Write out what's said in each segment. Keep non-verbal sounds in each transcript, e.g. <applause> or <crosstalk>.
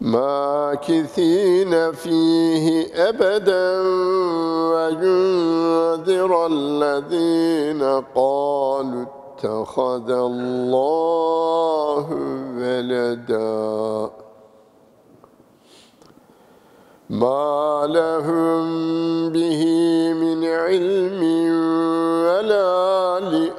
ماكثين فيه أبدا وينذر الذين قالوا اتخذ الله ولدا. ما لهم به من علم ولا لآبائهم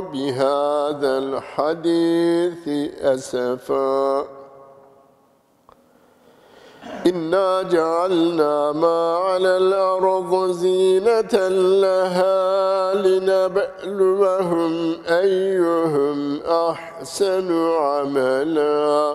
بهذا الحديث أسفاً إنا جعلنا ما على الأرض زينة لها لنبلوهم أيهم أحسن عملا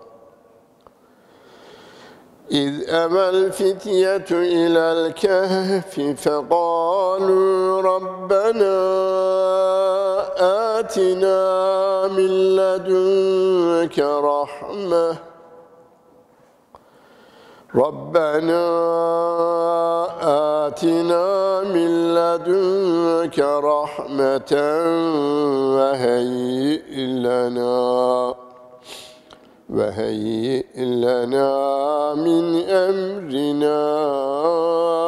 إذ أوى الفتية إلى الكهف فقالوا ربنا آتنا من لدنك رحمة. ربنا آتنا من لدنك رحمة وهيئ لنا. وهيئ لنا من أمرنا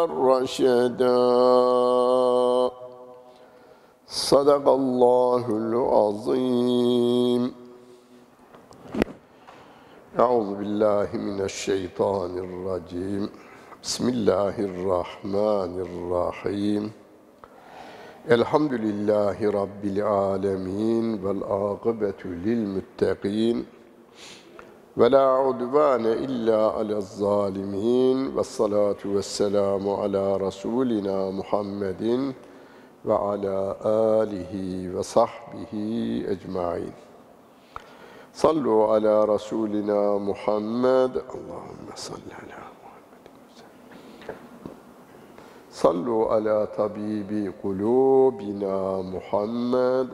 رشدا صدق الله العظيم أعوذ بالله من الشيطان الرجيم بسم الله الرحمن الرحيم الحمد لله رب العالمين والعاقبة للمتقين ve la udvane illa ala zalimin ve salatu ve selamu ala rasulina Muhammedin ve ala alihi ve sahbihi ecmain. Sallu ala rasulina Muhammed. Allahümme salli ala Muhammed. Sallu ala tabibi kulubina Muhammed.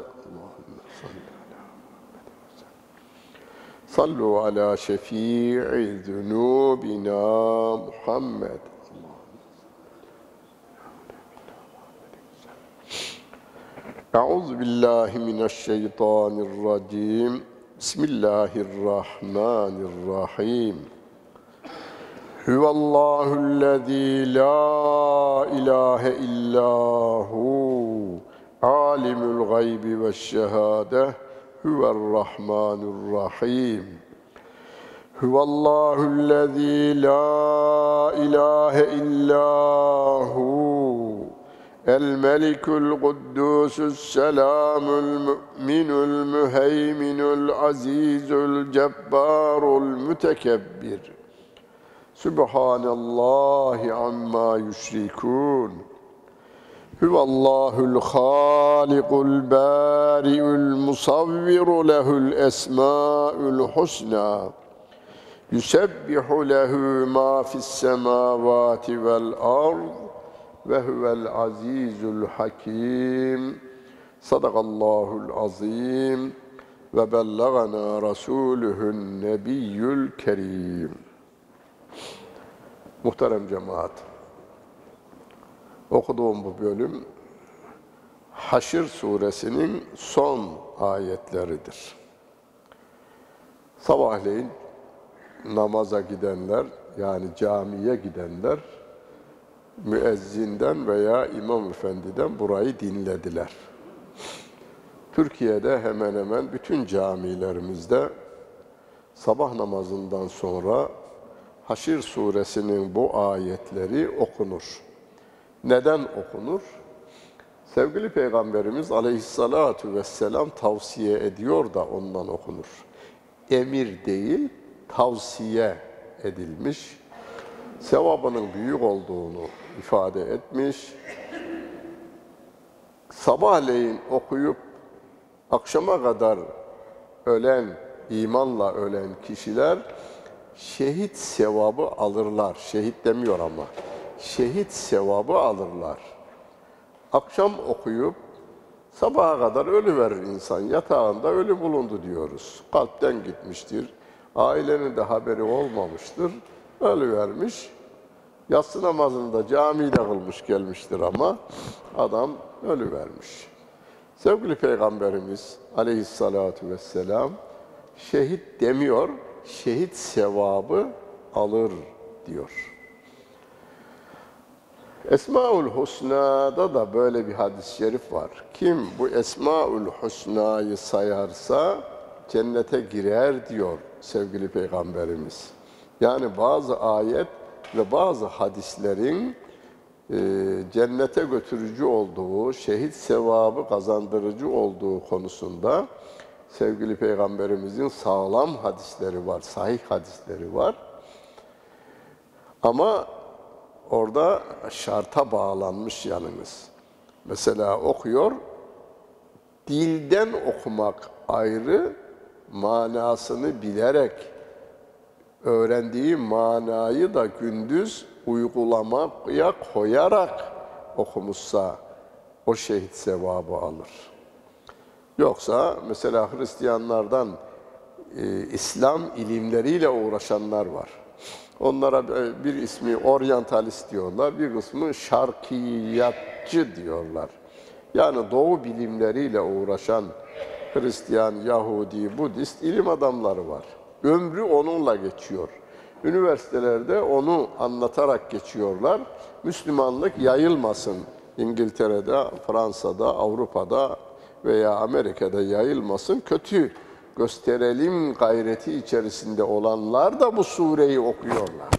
صلوا على شفيع ذنوبنا محمد. أعوذ بالله من الشيطان الرجيم. بسم الله الرحمن الرحيم. هو الله الذي لا إله إلا هو عالم الغيب والشهادة هو الرحمن الرحيم هو الله الذي لا إله إلا هو الملك القدوس السلام المؤمن المهيمن العزيز الجبار المتكبر سبحان الله عما يشركون هو الله الخالق البارئ المصور له الأسماء الحسنى يسبح له ما في السماوات والأرض وهو العزيز الحكيم صدق الله العظيم وبلغنا رسوله النبي الكريم Muhterem cemaat, okuduğum bu bölüm Haşr suresinin son ayetleridir. Sabahleyin namaza gidenler, yani camiye gidenler, müezzinden veya imam efendiden burayı dinlediler. Türkiye'de hemen hemen bütün camilerimizde sabah namazından sonra Haşir suresinin bu ayetleri okunur. Neden okunur? Sevgili Peygamberimiz aleyhissalatu vesselam tavsiye ediyor da ondan okunur. Emir değil, tavsiye edilmiş. Sevabının büyük olduğunu ifade etmiş. Sabahleyin okuyup akşama kadar ölen, imanla ölen kişiler şehit sevabı alırlar. Şehit demiyor ama. Şehit sevabı alırlar. Akşam okuyup sabaha kadar ölü verir insan. Yatağında ölü bulundu diyoruz. Kalpten gitmiştir. Ailenin de haberi olmamıştır. Ölü vermiş. Yatsı namazını da camide kılmış gelmiştir ama adam ölü vermiş. Sevgili Peygamberimiz aleyhissalatu vesselam şehit demiyor, şehit sevabı alır diyor. Esmaül Husna'da da böyle bir hadis-i şerif var. Kim bu Esmaül Husna'yı sayarsa cennete girer diyor sevgili Peygamberimiz. Yani bazı ayet ve bazı hadislerin e, cennete götürücü olduğu, şehit sevabı kazandırıcı olduğu konusunda sevgili Peygamberimizin sağlam hadisleri var, sahih hadisleri var. Ama orada şarta bağlanmış yanınız. Mesela okuyor, dilden okumak ayrı, manasını bilerek, öğrendiği manayı da gündüz uygulamaya koyarak okumuşsa o şehit sevabı alır. Yoksa mesela Hristiyanlardan e, İslam ilimleriyle uğraşanlar var. Onlara bir ismi oryantalist diyorlar, bir kısmı şarkiyatçı diyorlar. Yani doğu bilimleriyle uğraşan Hristiyan, Yahudi, Budist ilim adamları var. Ömrü onunla geçiyor. Üniversitelerde onu anlatarak geçiyorlar. Müslümanlık yayılmasın. İngiltere'de, Fransa'da, Avrupa'da veya Amerika'da yayılmasın. Kötü gösterelim gayreti içerisinde olanlar da bu sureyi okuyorlar.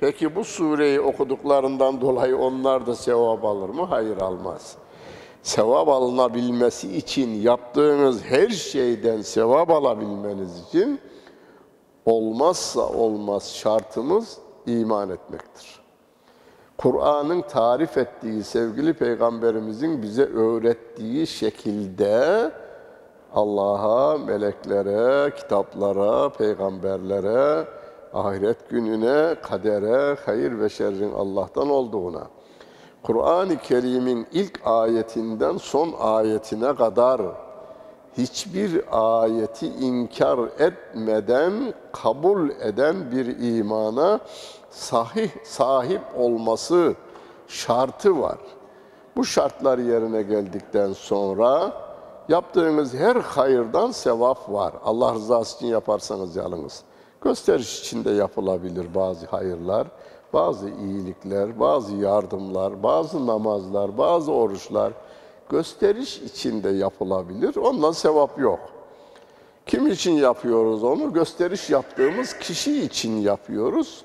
Peki bu sureyi okuduklarından dolayı onlar da sevap alır mı? Hayır almaz. Sevap alınabilmesi için yaptığınız her şeyden sevap alabilmeniz için olmazsa olmaz şartımız iman etmektir. Kur'an'ın tarif ettiği sevgili peygamberimizin bize öğrettiği şekilde Allah'a, meleklere, kitaplara, peygamberlere, ahiret gününe, kadere, hayır ve şerrin Allah'tan olduğuna, Kur'an-ı Kerim'in ilk ayetinden son ayetine kadar hiçbir ayeti inkar etmeden kabul eden bir imana sahih sahip olması şartı var. Bu şartlar yerine geldikten sonra yaptığınız her hayırdan sevap var. Allah rızası için yaparsanız yalnız. Gösteriş içinde yapılabilir bazı hayırlar, bazı iyilikler, bazı yardımlar, bazı namazlar, bazı oruçlar gösteriş içinde yapılabilir. Ondan sevap yok. Kim için yapıyoruz onu? Gösteriş yaptığımız kişi için yapıyoruz.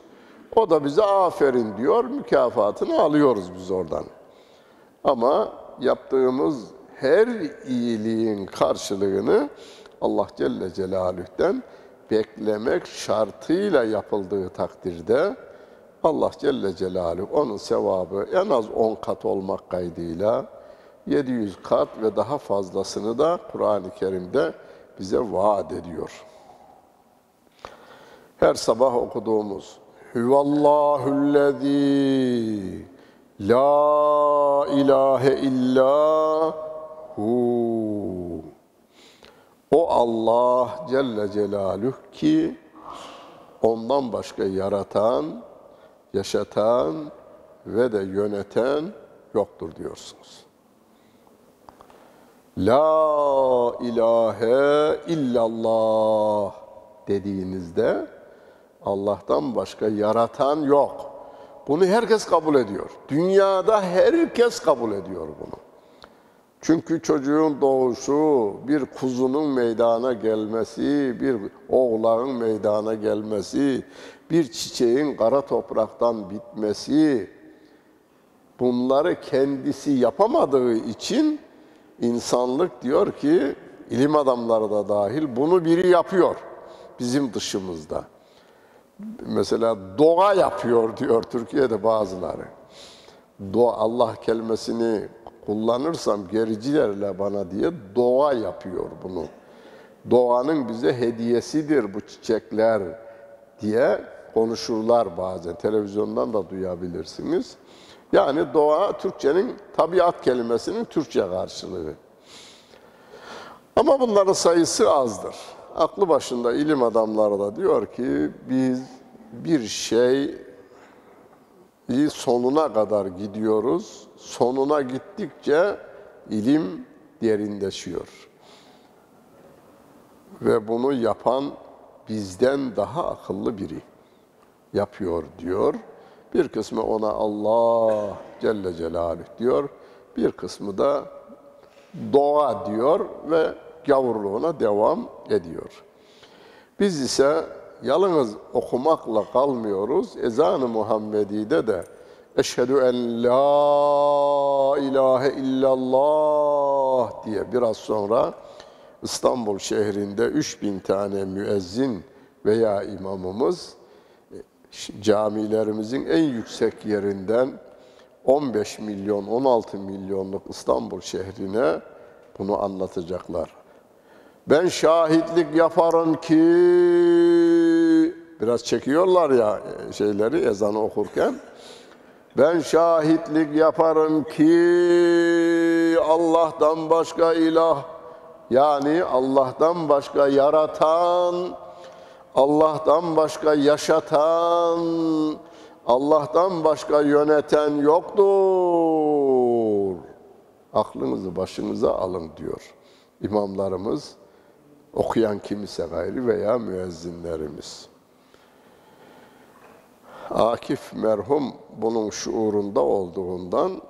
O da bize aferin diyor, mükafatını alıyoruz biz oradan. Ama yaptığımız her iyiliğin karşılığını Allah Celle Celaluh'ten beklemek şartıyla yapıldığı takdirde Allah Celle Celaluhu onun sevabı en az 10 kat olmak kaydıyla 700 kat ve daha fazlasını da Kur'an-ı Kerim'de bize vaat ediyor. Her sabah okuduğumuz Hüvallahullezî La ilahe illa hu. O Allah Celle Celaluhu ki ondan başka yaratan, yaşatan ve de yöneten yoktur diyorsunuz. La ilahe illallah dediğinizde Allah'tan başka yaratan yok. Bunu herkes kabul ediyor. Dünyada herkes kabul ediyor bunu. Çünkü çocuğun doğuşu, bir kuzunun meydana gelmesi, bir oğlağın meydana gelmesi, bir çiçeğin kara topraktan bitmesi, bunları kendisi yapamadığı için insanlık diyor ki, ilim adamları da dahil bunu biri yapıyor bizim dışımızda. Mesela doğa yapıyor diyor Türkiye'de bazıları. Doğa, Allah kelimesini kullanırsam gerici derler bana diye doğa yapıyor bunu. Doğanın bize hediyesidir bu çiçekler diye konuşurlar bazen. Televizyondan da duyabilirsiniz. Yani doğa Türkçenin tabiat kelimesinin Türkçe karşılığı. Ama bunların sayısı azdır. Aklı başında ilim adamları da diyor ki biz bir şey sonuna kadar gidiyoruz. Sonuna gittikçe ilim derinleşiyor. Ve bunu yapan bizden daha akıllı biri yapıyor diyor. Bir kısmı ona Allah Celle Celaluhu diyor. Bir kısmı da doğa diyor ve gavurluğuna devam ediyor. Biz ise yalnız okumakla kalmıyoruz. Ezan-ı Muhammedi'de de Eşhedü en la ilahe illallah diye biraz sonra İstanbul şehrinde 3000 tane müezzin veya imamımız camilerimizin en yüksek yerinden 15 milyon, 16 milyonluk İstanbul şehrine bunu anlatacaklar. Ben şahitlik yaparım ki biraz çekiyorlar ya şeyleri ezanı okurken. Ben şahitlik yaparım ki Allah'tan başka ilah yani Allah'tan başka yaratan, Allah'tan başka yaşatan, Allah'tan başka yöneten yoktur. Aklınızı başınıza alın diyor imamlarımız okuyan kimse gayri veya müezzinlerimiz. Akif merhum bunun şuurunda olduğundan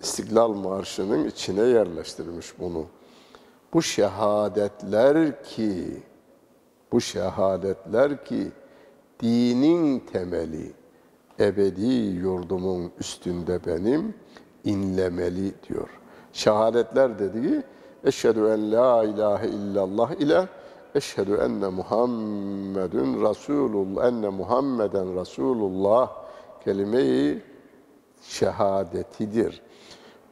İstiklal Marşı'nın içine yerleştirmiş bunu. Bu şehadetler ki, bu şehadetler ki dinin temeli, ebedi yurdumun üstünde benim inlemeli diyor. Şehadetler dediği Eşhedü en la ilahe illallah ile eşhedü enne Muhammedun Resulullah enne Muhammeden Resulullah kelimeyi şehadetidir.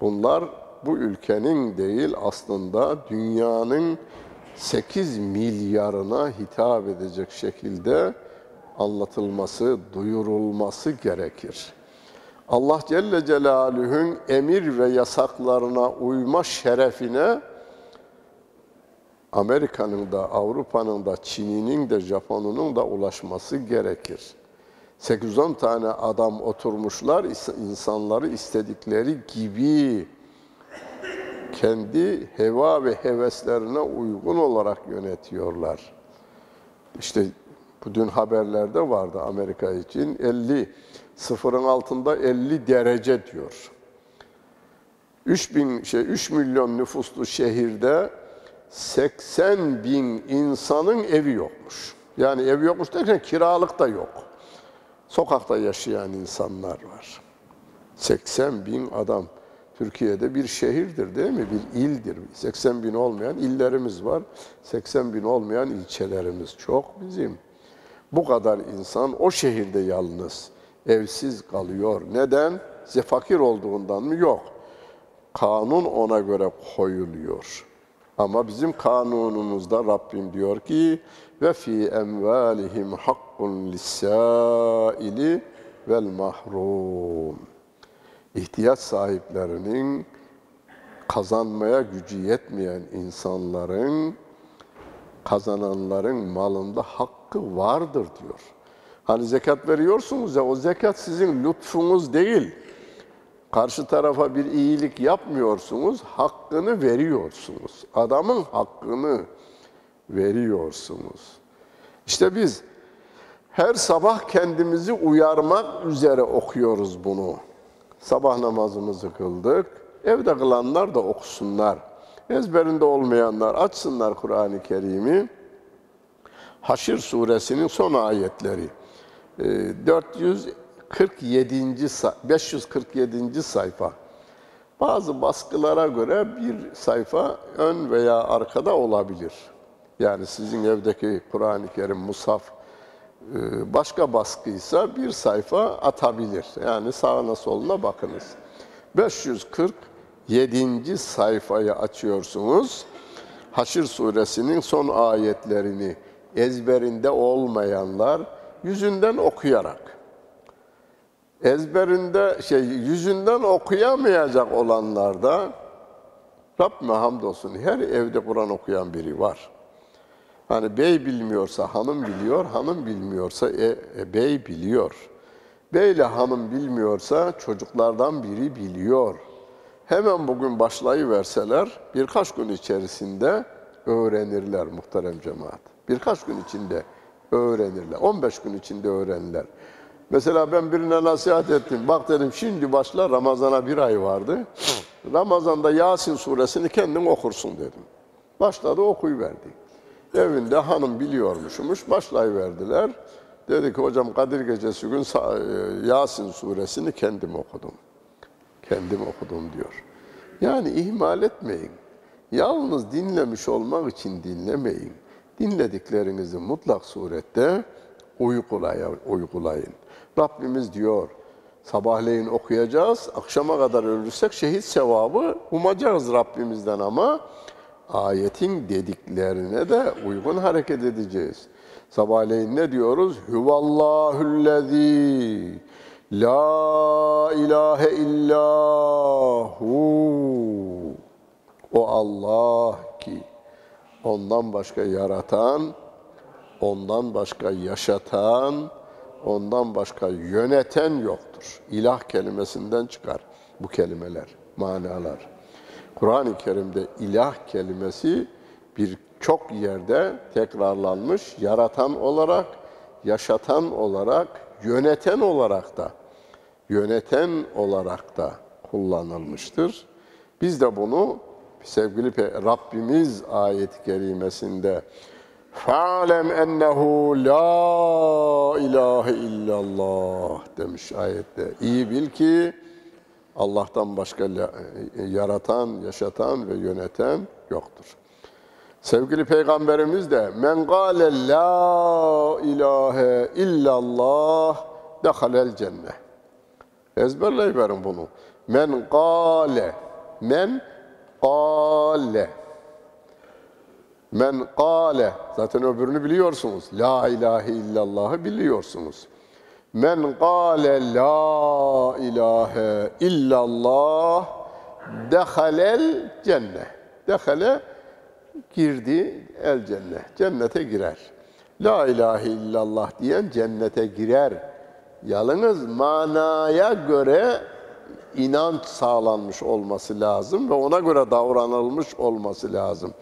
Bunlar bu ülkenin değil aslında dünyanın 8 milyarına hitap edecek şekilde anlatılması, duyurulması gerekir. Allah Celle Celaluhu'nun emir ve yasaklarına uyma şerefine Amerika'nın da, Avrupa'nın da, Çin'in de, Japon'un da ulaşması gerekir. 8-10 tane adam oturmuşlar, insanları istedikleri gibi kendi heva ve heveslerine uygun olarak yönetiyorlar. İşte bu dün haberlerde vardı Amerika için 50 sıfırın altında 50 derece diyor. 3 bin şey 3 milyon nüfuslu şehirde 80 bin insanın evi yokmuş. Yani evi yokmuş derken kiralık da yok. Sokakta yaşayan insanlar var. 80 bin adam. Türkiye'de bir şehirdir değil mi? Bir ildir. 80 bin olmayan illerimiz var. 80 bin olmayan ilçelerimiz çok bizim. Bu kadar insan o şehirde yalnız, evsiz kalıyor. Neden? Fakir olduğundan mı? Yok. Kanun ona göre koyuluyor. Ama bizim kanunumuzda Rabbim diyor ki ve fi emvalihim hakkun lis-saili vel mahrum. İhtiyaç sahiplerinin kazanmaya gücü yetmeyen insanların kazananların malında hakkı vardır diyor. Hani zekat veriyorsunuz ya o zekat sizin lütfunuz değil. Karşı tarafa bir iyilik yapmıyorsunuz, hakkını veriyorsunuz. Adamın hakkını veriyorsunuz. İşte biz her sabah kendimizi uyarmak üzere okuyoruz bunu. Sabah namazımızı kıldık. Evde kılanlar da okusunlar. Ezberinde olmayanlar açsınlar Kur'an-ı Kerim'i. Haşr suresinin son ayetleri. 447. 547. sayfa. Bazı baskılara göre bir sayfa ön veya arkada olabilir. Yani sizin evdeki Kur'an-ı Kerim musaf e, başka baskıysa bir sayfa atabilir. Yani sağına soluna bakınız. 547. sayfayı açıyorsunuz. Haşr suresinin son ayetlerini ezberinde olmayanlar yüzünden okuyarak ezberinde şey yüzünden okuyamayacak olanlar Rabbime hamdolsun her evde Kur'an okuyan biri var. Hani bey bilmiyorsa hanım biliyor, hanım bilmiyorsa e, e, bey biliyor. Beyle hanım bilmiyorsa çocuklardan biri biliyor. Hemen bugün başlayıverseler birkaç gün içerisinde öğrenirler muhterem cemaat. Birkaç gün içinde öğrenirler. 15 gün içinde öğrenirler. Mesela ben birine nasihat ettim. Bak dedim şimdi başla Ramazan'a bir ay vardı. Ramazan'da Yasin suresini kendin okursun dedim. Başladı okuyuverdi. Evinde hanım biliyormuşmuş. Başlayıverdiler. Dedi ki hocam Kadir Gecesi gün e, Yasin suresini kendim okudum. Kendim okudum diyor. Yani ihmal etmeyin. Yalnız dinlemiş olmak için dinlemeyin. Dinlediklerinizi mutlak surette uygulayın. Rabbimiz diyor, sabahleyin okuyacağız, akşama kadar ölürsek şehit sevabı umacağız Rabbimizden ama ayetin dediklerine de uygun hareket edeceğiz. Sabahleyin ne diyoruz? Huvallahüllezî la ilahe illahu o Allah ki ondan başka yaratan, ondan başka yaşatan, ondan başka yöneten yoktur. İlah kelimesinden çıkar bu kelimeler, manalar. Kur'an-ı Kerim'de ilah kelimesi birçok yerde tekrarlanmış, yaratan olarak, yaşatan olarak, yöneten olarak da, yöneten olarak da kullanılmıştır. Biz de bunu sevgili Rabbimiz ayet-i kerimesinde Fa'lem ennehu la ilahe illallah demiş ayette. İyi bil ki Allah'tan başka e, yaratan, yaşatan ve yöneten yoktur. Sevgili Peygamberimiz de men gâle la ilahe illallah dehalel cenne. Ezberleyiverin bunu. Men gâle. Men gâle. Men gâle, zaten öbürünü biliyorsunuz. La ilahe illallah'ı biliyorsunuz. Men gâle la ilahe illallah dehalel cennet. Dehale girdi el cennet. Cennete girer. La ilahe illallah diyen cennete girer. Yalnız manaya göre inanç sağlanmış olması lazım ve ona göre davranılmış olması lazım.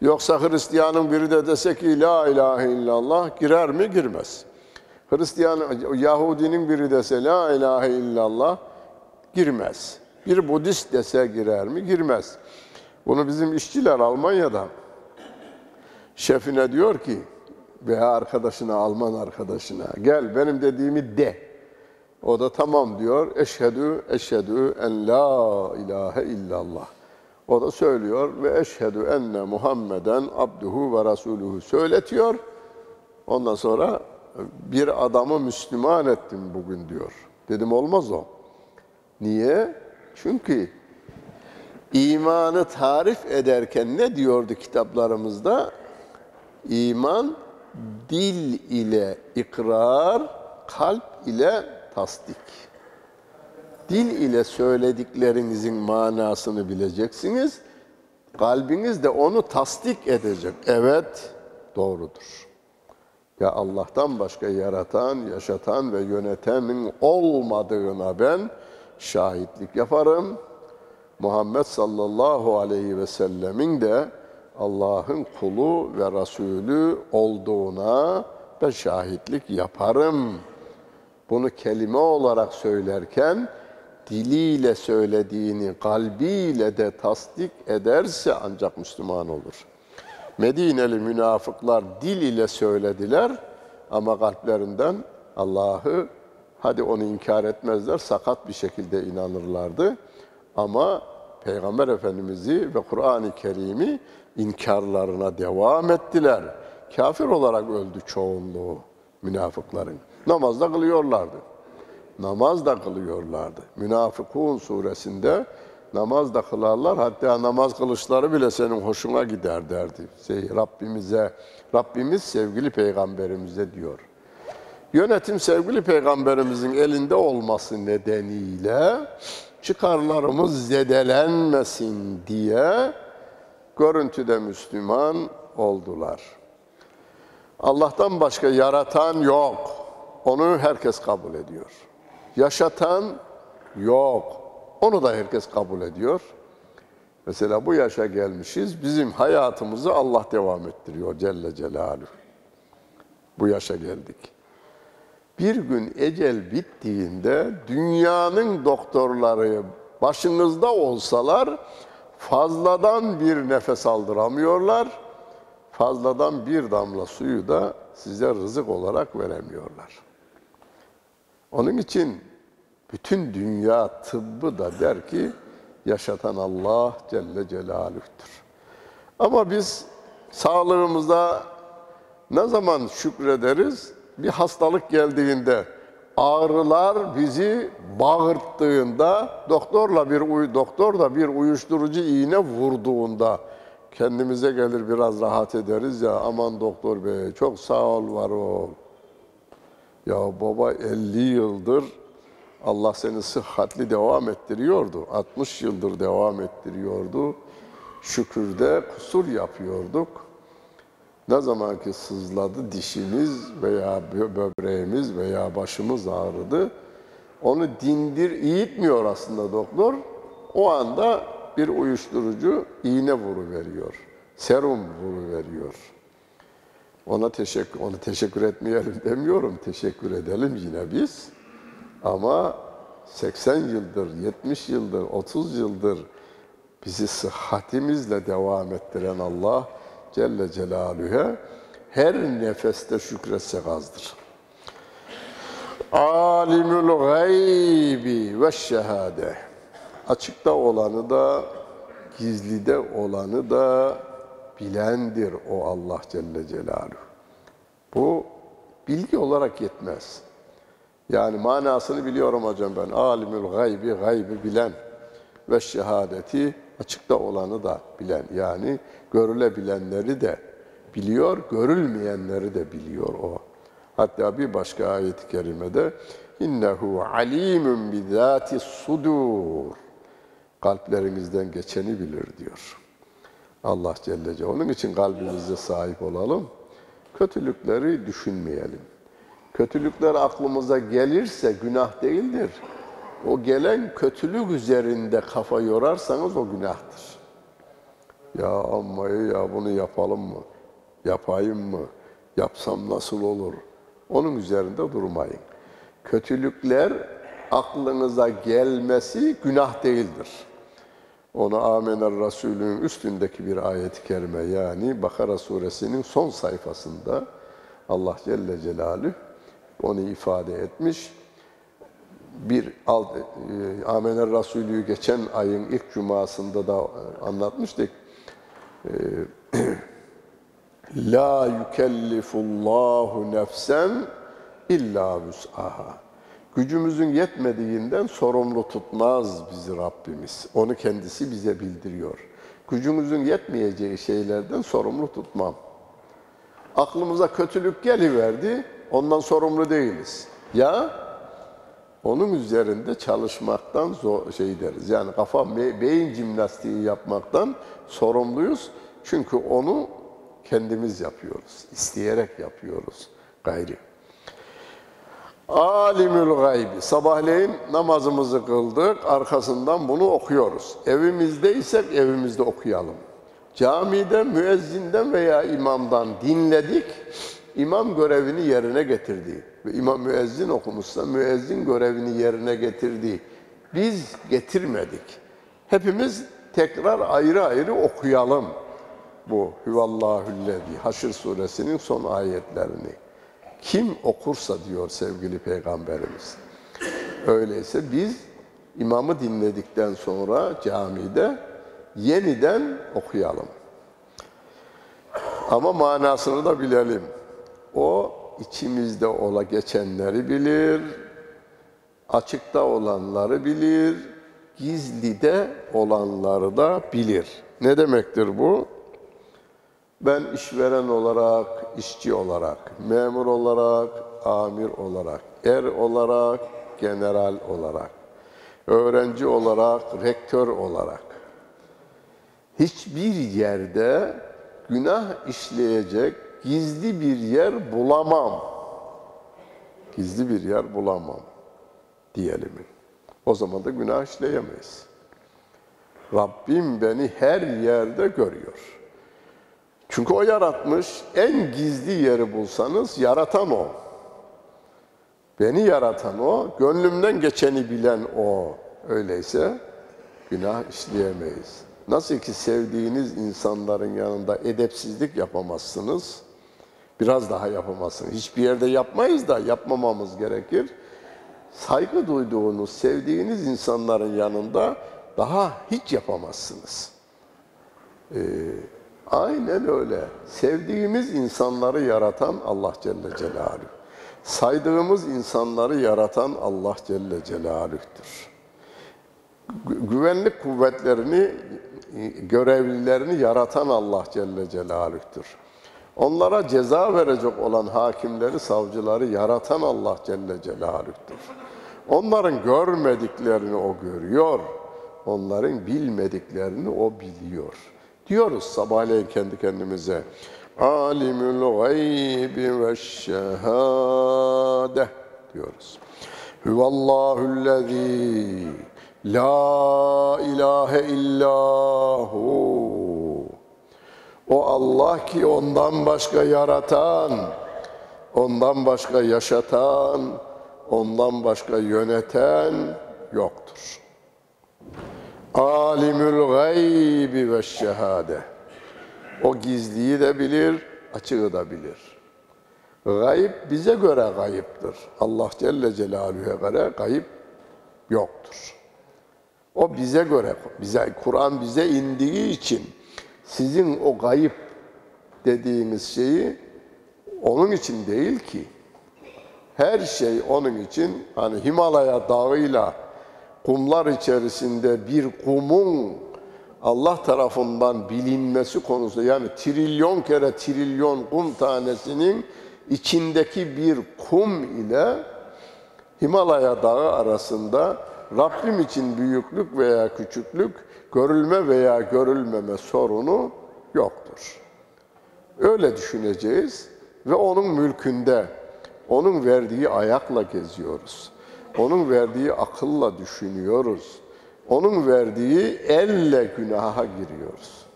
Yoksa Hristiyanın biri de dese ki la ilahe illallah girer mi? Girmez. Hristiyan, Yahudinin biri dese la ilahe illallah girmez. Bir Budist dese girer mi? Girmez. Bunu bizim işçiler Almanya'da şefine diyor ki veya arkadaşına, Alman arkadaşına gel benim dediğimi de. O da tamam diyor. Eşhedü, eşhedü en la ilahe illallah. O da söylüyor ve eşhedü enne Muhammeden abduhu ve rasuluhu söyletiyor. Ondan sonra bir adamı Müslüman ettim bugün diyor. Dedim olmaz o. Niye? Çünkü imanı tarif ederken ne diyordu kitaplarımızda? İman dil ile ikrar, kalp ile tasdik. Dil ile söylediklerinizin manasını bileceksiniz. Kalbiniz de onu tasdik edecek. Evet, doğrudur. Ya Allah'tan başka yaratan, yaşatan ve yönetenin olmadığına ben şahitlik yaparım. Muhammed sallallahu aleyhi ve sellemin de Allah'ın kulu ve Resulü olduğuna ben şahitlik yaparım. Bunu kelime olarak söylerken diliyle söylediğini kalbiyle de tasdik ederse ancak Müslüman olur. Medineli münafıklar dil ile söylediler ama kalplerinden Allah'ı hadi onu inkar etmezler sakat bir şekilde inanırlardı. Ama Peygamber Efendimiz'i ve Kur'an-ı Kerim'i inkarlarına devam ettiler. Kafir olarak öldü çoğunluğu münafıkların. Namazda kılıyorlardı. Namaz da kılıyorlardı. Münafıkun suresinde namaz da kılarlar. Hatta namaz kılışları bile senin hoşuna gider derdi. Şey, Rabbimize, Rabbimiz sevgili peygamberimize diyor. Yönetim sevgili peygamberimizin elinde olması nedeniyle çıkarlarımız zedelenmesin diye görüntüde Müslüman oldular. Allah'tan başka yaratan yok. Onu herkes kabul ediyor. Yaşatan yok. Onu da herkes kabul ediyor. Mesela bu yaşa gelmişiz. Bizim hayatımızı Allah devam ettiriyor Celle Celaluhu. Bu yaşa geldik. Bir gün ecel bittiğinde dünyanın doktorları başınızda olsalar fazladan bir nefes aldıramıyorlar. Fazladan bir damla suyu da size rızık olarak veremiyorlar. Onun için bütün dünya tıbbı da der ki yaşatan Allah Celle Celaluh'tür. Ama biz sağlığımıza ne zaman şükrederiz? Bir hastalık geldiğinde, ağrılar bizi bağırttığında, doktorla bir uy doktor da bir uyuşturucu iğne vurduğunda kendimize gelir biraz rahat ederiz ya aman doktor bey çok sağ ol var ol. Ya baba 50 yıldır Allah seni sıhhatli devam ettiriyordu. 60 yıldır devam ettiriyordu. Şükürde kusur yapıyorduk. Ne zaman ki sızladı dişimiz veya böbreğimiz veya başımız ağrıdı, onu dindir, eğitmiyor aslında doktor. O anda bir uyuşturucu iğne vuru veriyor. Serum vuru veriyor. Ona teşekkür onu teşekkür etmeyelim demiyorum. Teşekkür edelim yine biz. Ama 80 yıldır, 70 yıldır, 30 yıldır bizi sıhhatimizle devam ettiren Allah Celle Celaluhu'ya her nefeste şükretsek azdır. Alimul gaybi ve şehade. Açıkta olanı da, gizlide olanı da bilendir o Allah Celle Celaluhu. Bu bilgi olarak yetmez. Yani manasını biliyorum hocam ben. Alimül gaybi, gaybi bilen ve şehadeti açıkta olanı da bilen. Yani görülebilenleri de biliyor, görülmeyenleri de biliyor o. Hatta bir başka ayet-i kerimede innehu alimun bizati sudur. Kalplerinizden geçeni bilir diyor. Allah Celle Celle. Onun için kalbimize sahip olalım. Kötülükleri düşünmeyelim. Kötülükler aklımıza gelirse günah değildir. O gelen kötülük üzerinde kafa yorarsanız o günahtır. Ya amma ya bunu yapalım mı? Yapayım mı? Yapsam nasıl olur? Onun üzerinde durmayın. Kötülükler aklınıza gelmesi günah değildir. Onu Amener Resulü'nün üstündeki bir ayet-i kerime yani Bakara suresinin son sayfasında Allah Celle Celaluhu onu ifade etmiş. bir alt, e, Amener Resulü'yü geçen ayın ilk cumasında da anlatmıştık. E, <clears throat> La yükellifullahu nefsen illa vüs'aha. Gücümüzün yetmediğinden sorumlu tutmaz bizi Rabbimiz. Onu kendisi bize bildiriyor. Gücümüzün yetmeyeceği şeylerden sorumlu tutmam. Aklımıza kötülük geliverdi, ondan sorumlu değiliz. Ya onun üzerinde çalışmaktan zor, şey deriz. Yani kafa beyin jimnastiği yapmaktan sorumluyuz. Çünkü onu kendimiz yapıyoruz. isteyerek yapıyoruz gayri. Alimül gaybi. Sabahleyin namazımızı kıldık. Arkasından bunu okuyoruz. Evimizdeysek evimizde okuyalım. Camide müezzinden veya imamdan dinledik. İmam görevini yerine getirdi. Ve imam müezzin okumuşsa müezzin görevini yerine getirdi. Biz getirmedik. Hepimiz tekrar ayrı ayrı okuyalım bu Hüvallahüllezi Haşr suresinin son ayetlerini. Kim okursa diyor sevgili Peygamberimiz. Öyleyse biz imamı dinledikten sonra camide yeniden okuyalım. Ama manasını da bilelim. O içimizde ola geçenleri bilir, açıkta olanları bilir, gizlide olanları da bilir. Ne demektir bu? Ben işveren olarak, işçi olarak, memur olarak, amir olarak, er olarak, general olarak, öğrenci olarak, rektör olarak hiçbir yerde günah işleyecek gizli bir yer bulamam. Gizli bir yer bulamam diyelim. O zaman da günah işleyemeyiz. Rabbim beni her yerde görüyor. Çünkü o yaratmış. En gizli yeri bulsanız yaratan o. Beni yaratan o, gönlümden geçeni bilen o. Öyleyse günah işleyemeyiz. Nasıl ki sevdiğiniz insanların yanında edepsizlik yapamazsınız, biraz daha yapamazsınız. Hiçbir yerde yapmayız da yapmamamız gerekir. Saygı duyduğunuz, sevdiğiniz insanların yanında daha hiç yapamazsınız. Ee, Aynen öyle. Sevdiğimiz insanları yaratan Allah Celle Celaluhu. Saydığımız insanları yaratan Allah Celle Celaluh'tür. Güvenlik kuvvetlerini, görevlilerini yaratan Allah Celle Celaluh'tür. Onlara ceza verecek olan hakimleri, savcıları yaratan Allah Celle Celaluh'tür. Onların görmediklerini o görüyor, onların bilmediklerini o biliyor. Diyoruz sabahleyin kendi kendimize. Alimul gaybi ve şehade diyoruz. Huvallahüllezî la ilahe illahu. O Allah ki ondan başka yaratan, ondan başka yaşatan, ondan başka yöneten yoktur. Alimül gaybi ve şehade. O gizliyi de bilir, açığı da bilir. Gayb bize göre gayiptir. Allah Celle Celaluhu'ya göre gayip yoktur. O bize göre, bize Kur'an bize indiği için sizin o gayip dediğiniz şeyi onun için değil ki. Her şey onun için hani Himalaya dağıyla kumlar içerisinde bir kumun Allah tarafından bilinmesi konusunda yani trilyon kere trilyon kum tanesinin içindeki bir kum ile Himalaya dağı arasında Rabbim için büyüklük veya küçüklük, görülme veya görülmeme sorunu yoktur. Öyle düşüneceğiz ve onun mülkünde, onun verdiği ayakla geziyoruz. Onun verdiği akılla düşünüyoruz. Onun verdiği elle günaha giriyoruz.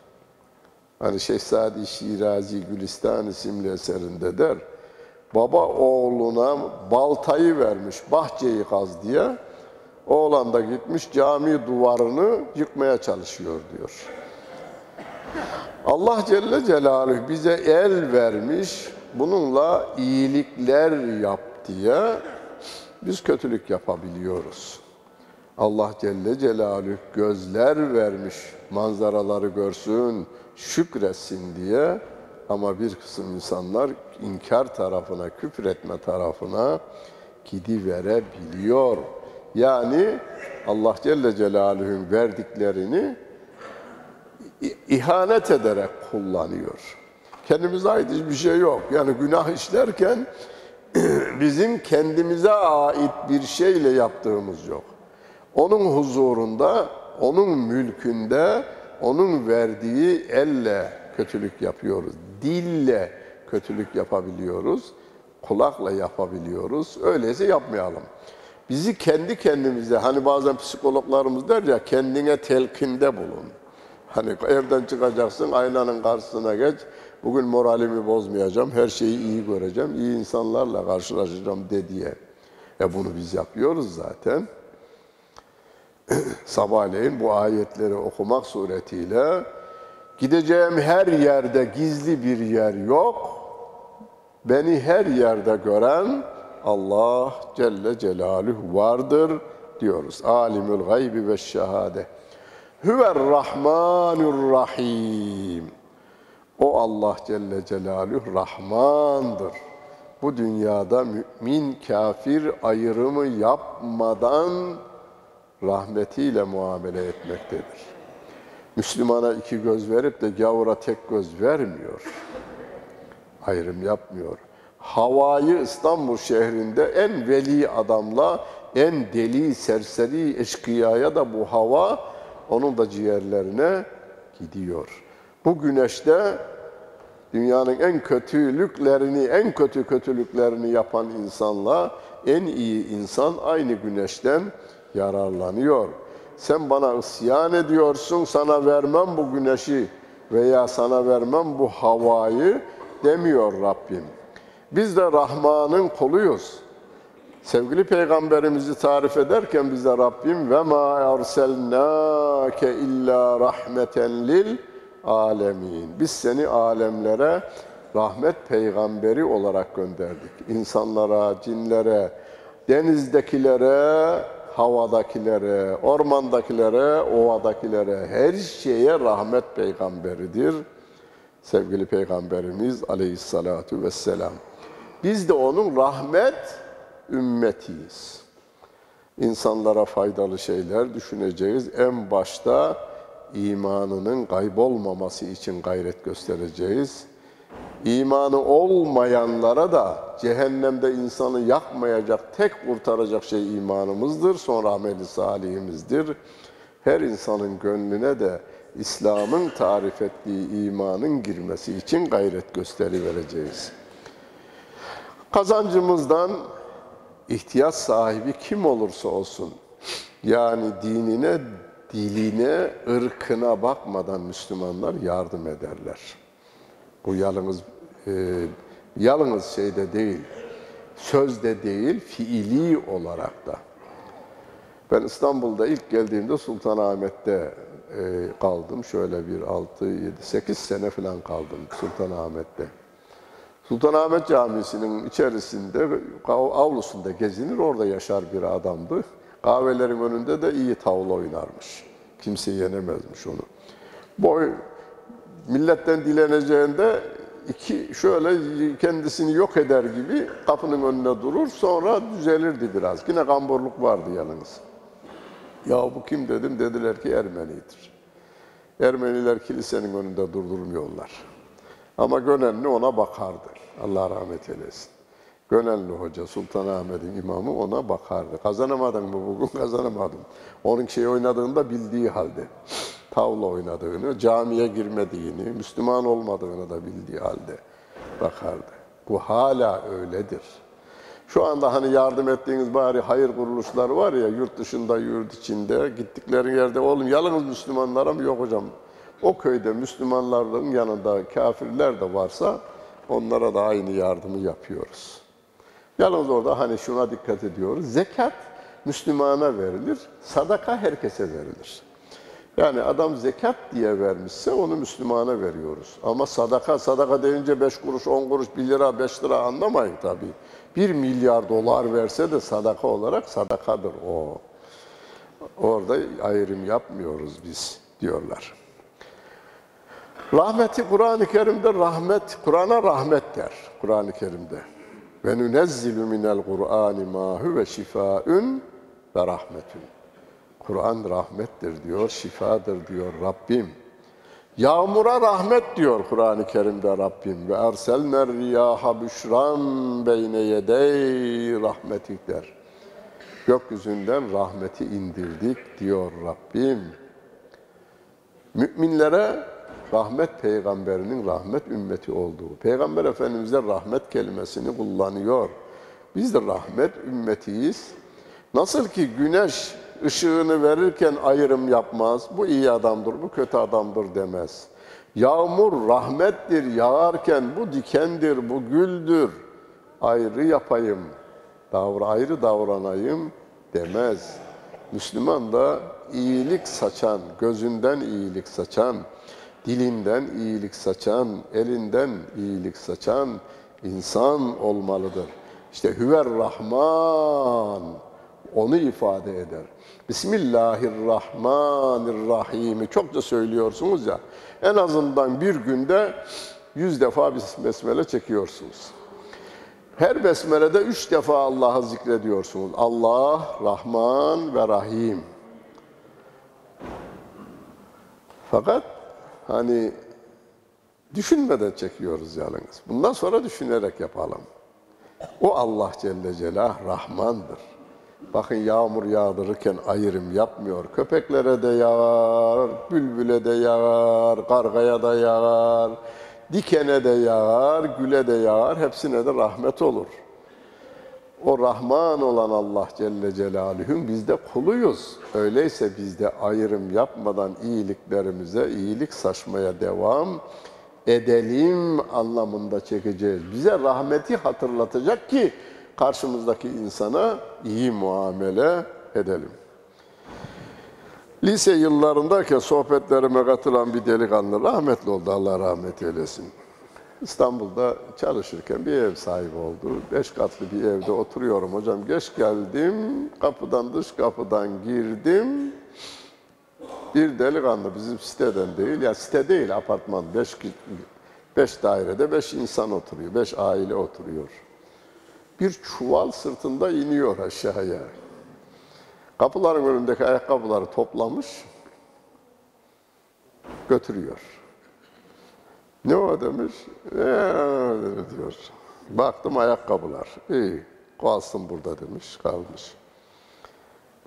Hani Şehzadi Şirazi Gülistan isimli eserinde der, baba oğluna baltayı vermiş bahçeyi kaz diye, oğlan da gitmiş cami duvarını yıkmaya çalışıyor diyor. Allah Celle Celaluhu bize el vermiş, bununla iyilikler yap diye biz kötülük yapabiliyoruz. Allah Celle Celaluhu gözler vermiş manzaraları görsün, şükretsin diye ama bir kısım insanlar inkar tarafına, küfür etme tarafına gidiverebiliyor. Yani Allah Celle Celaluhu'nun verdiklerini ihanet ederek kullanıyor. Kendimize ait hiçbir şey yok. Yani günah işlerken <clears throat> bizim kendimize ait bir şeyle yaptığımız yok. Onun huzurunda, onun mülkünde, onun verdiği elle kötülük yapıyoruz. Dille kötülük yapabiliyoruz. Kulakla yapabiliyoruz. Öyleyse yapmayalım. Bizi kendi kendimize, hani bazen psikologlarımız der ya, kendine telkinde bulun. Hani evden çıkacaksın, aynanın karşısına geç. Bugün moralimi bozmayacağım, her şeyi iyi göreceğim, iyi insanlarla karşılaşacağım de diye. E bunu biz yapıyoruz zaten. <clears throat> Sabahleyin bu ayetleri okumak suretiyle gideceğim her yerde gizli bir yer yok. Beni her yerde gören Allah Celle Celaluhu vardır diyoruz. Alimül gaybi ve şehade. Hüver Rahmanur Rahim. O Allah Celle Celaluhu Rahmandır. Bu dünyada mümin kafir ayrımı yapmadan rahmetiyle muamele etmektedir. Müslümana iki göz verip de gavura tek göz vermiyor. Ayrım yapmıyor. Havayı İstanbul şehrinde en veli adamla en deli, serseri, eşkıyaya da bu hava onun da ciğerlerine gidiyor. Bu güneşte dünyanın en kötülüklerini, en kötü kötülüklerini yapan insanla en iyi insan aynı güneşten yararlanıyor. Sen bana isyan ediyorsun, sana vermem bu güneşi veya sana vermem bu havayı demiyor Rabbim. Biz de Rahman'ın kuluyuz. Sevgili peygamberimizi tarif ederken bize Rabbim ve ma erselnake illa rahmeten lil alemin. Biz seni alemlere rahmet peygamberi olarak gönderdik. İnsanlara, cinlere, denizdekilere, havadakilere, ormandakilere, ovadakilere, her şeye rahmet peygamberidir. Sevgili peygamberimiz aleyhissalatu vesselam. Biz de onun rahmet ümmetiyiz. İnsanlara faydalı şeyler düşüneceğiz. En başta imanının kaybolmaması için gayret göstereceğiz. İmanı olmayanlara da cehennemde insanı yakmayacak, tek kurtaracak şey imanımızdır. Sonra ameli salihimizdir. Her insanın gönlüne de İslam'ın tarif ettiği imanın girmesi için gayret gösterivereceğiz. Kazancımızdan ihtiyaç sahibi kim olursa olsun, yani dinine, diline, ırkına bakmadan Müslümanlar yardım ederler. Bu yalnız e, yalnız şeyde değil, sözde değil, fiili olarak da. Ben İstanbul'da ilk geldiğimde Sultanahmet'te e, kaldım. Şöyle bir 6, 7, 8 sene falan kaldım Sultanahmet'te. Sultanahmet Camisi'nin içerisinde, avlusunda gezinir, orada yaşar bir adamdı. Kahvelerin önünde de iyi tavla oynarmış. Kimse yenemezmiş onu. Boy milletten dileneceğinde iki şöyle kendisini yok eder gibi kapının önüne durur sonra düzelirdi biraz. Yine kamburluk vardı yalnız. Ya bu kim dedim dediler ki Ermenidir. Ermeniler kilisenin önünde durdurmuyorlar. Ama Gönenli ona bakardı. Allah rahmet eylesin. Gönenli Hoca, Sultanahmet'in imamı ona bakardı. Kazanamadın mı bugün? <laughs> Kazanamadım. Onun şey oynadığında bildiği halde. Tavla oynadığını, camiye girmediğini, Müslüman olmadığını da bildiği halde bakardı. Bu hala öyledir. Şu anda hani yardım ettiğiniz bari hayır kuruluşları var ya yurt dışında, yurt içinde gittikleri yerde oğlum yalnız Müslümanlara mı yok hocam? O köyde Müslümanların yanında kafirler de varsa onlara da aynı yardımı yapıyoruz. Yalnız orada hani şuna dikkat ediyoruz. Zekat Müslümana verilir, sadaka herkese verilir. Yani adam zekat diye vermişse onu Müslümana veriyoruz. Ama sadaka, sadaka deyince 5 kuruş, 10 kuruş, 1 lira, 5 lira anlamayın tabii. Bir milyar dolar verse de sadaka olarak sadakadır o. Orada ayrım yapmıyoruz biz diyorlar. Rahmeti Kur'an-ı Kerim'de rahmet, Kur'an'a rahmet der Kur'an-ı Kerim'de. Ve nunezzilu minel Kur'ani ma huve şifaun ve rahmetun. Kur'an rahmettir diyor, şifadır diyor Rabbim. Yağmura rahmet diyor Kur'an-ı Kerim'de Rabbim. Ve erselner riyaha büşran beyne yedey rahmetik der. Gökyüzünden rahmeti indirdik diyor Rabbim. Müminlere rahmet peygamberinin rahmet ümmeti olduğu. Peygamber Efendimiz de rahmet kelimesini kullanıyor. Biz de rahmet ümmetiyiz. Nasıl ki güneş ışığını verirken ayrım yapmaz. Bu iyi adamdır, bu kötü adamdır demez. Yağmur rahmettir, yağarken bu dikendir, bu güldür. Ayrı yapayım, davra, ayrı davranayım demez. Müslüman da iyilik saçan, gözünden iyilik saçan, dilinden iyilik saçan, elinden iyilik saçan insan olmalıdır. İşte Hüver Rahman onu ifade eder. Bismillahirrahmanirrahim'i çokça söylüyorsunuz ya. En azından bir günde yüz defa besmele çekiyorsunuz. Her besmelede üç defa Allah'ı zikrediyorsunuz. Allah, Rahman ve Rahim. Fakat hani düşünmeden çekiyoruz yalnız. Bundan sonra düşünerek yapalım. O Allah Celle Celah Rahmandır. Bakın yağmur yağdırırken ayrım yapmıyor. Köpeklere de yağar, bülbüle de yağar, kargaya da yağar, dikene de yağar, güle de yağar. Hepsine de rahmet olur. O Rahman olan Allah Celle Celaluhu'nun biz de kuluyuz. Öyleyse biz de ayrım yapmadan iyiliklerimize iyilik saçmaya devam edelim anlamında çekeceğiz. Bize rahmeti hatırlatacak ki karşımızdaki insana iyi muamele edelim. Lise yıllarındayken sohbetlerime katılan bir delikanlı rahmetli oldu. Allah rahmet eylesin. İstanbul'da çalışırken bir ev sahibi oldu. Beş katlı bir evde oturuyorum hocam. Geç geldim, kapıdan dış kapıdan girdim. Bir delikanlı bizim siteden değil, ya site değil apartman. Beş, beş dairede beş insan oturuyor, beş aile oturuyor. Bir çuval sırtında iniyor aşağıya. Kapıların önündeki ayakkabıları toplamış, götürüyor. Ne o demiş? Eee diyor. Baktım ayakkabılar. İyi, kalsın burada demiş, kalmış.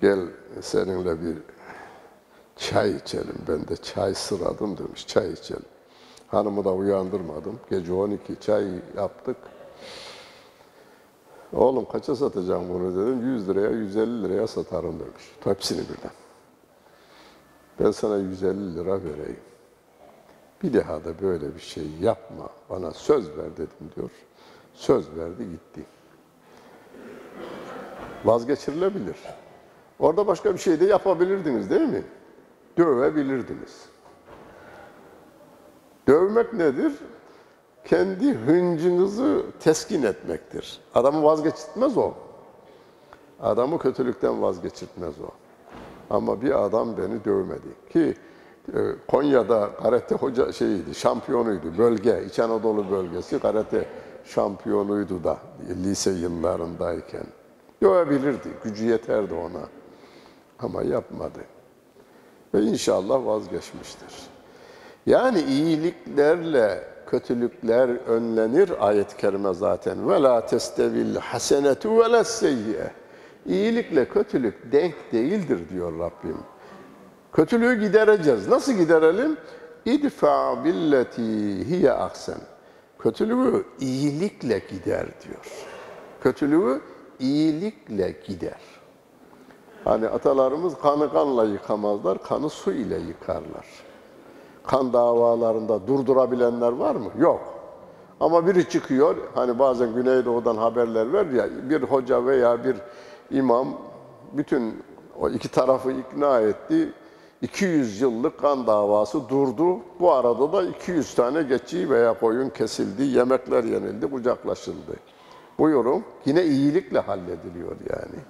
Gel seninle bir çay içelim. Ben de çay sıradım demiş, çay içelim. Hanımı da uyandırmadım. Gece 12 çay yaptık. Oğlum kaça satacağım bunu dedim. 100 liraya, 150 liraya satarım demiş. Hepsini birden. Ben sana 150 lira vereyim. Bir daha da böyle bir şey yapma. Bana söz ver dedim diyor. Söz verdi gitti. Vazgeçirilebilir. Orada başka bir şey de yapabilirdiniz değil mi? Dövebilirdiniz. Dövmek nedir? Kendi hıncınızı teskin etmektir. Adamı vazgeçirtmez o. Adamı kötülükten vazgeçirtmez o. Ama bir adam beni dövmedi. Ki Konya'da karate hoca şeyiydi, şampiyonuydu. Bölge, İç Anadolu bölgesi karate şampiyonuydu da lise yıllarındayken. Dövebilirdi, gücü yeterdi ona. Ama yapmadı. Ve inşallah vazgeçmiştir. Yani iyiliklerle kötülükler önlenir ayet-i kerime zaten. Ve la testevil hasenetu ve la seyyiye. İyilikle kötülük denk değildir diyor Rabbim. Kötülüğü gidereceğiz. Nasıl giderelim? İdfa billeti hiye aksen. Kötülüğü iyilikle gider diyor. Kötülüğü iyilikle gider. Hani atalarımız kanı kanla yıkamazlar, kanı su ile yıkarlar. Kan davalarında durdurabilenler var mı? Yok. Ama biri çıkıyor, hani bazen Güneydoğu'dan haberler ver ya, bir hoca veya bir imam bütün o iki tarafı ikna etti. 200 yıllık kan davası durdu. Bu arada da 200 tane geçi veya koyun kesildi, yemekler yenildi, kucaklaşıldı. Buyurun. Yine iyilikle hallediliyor yani.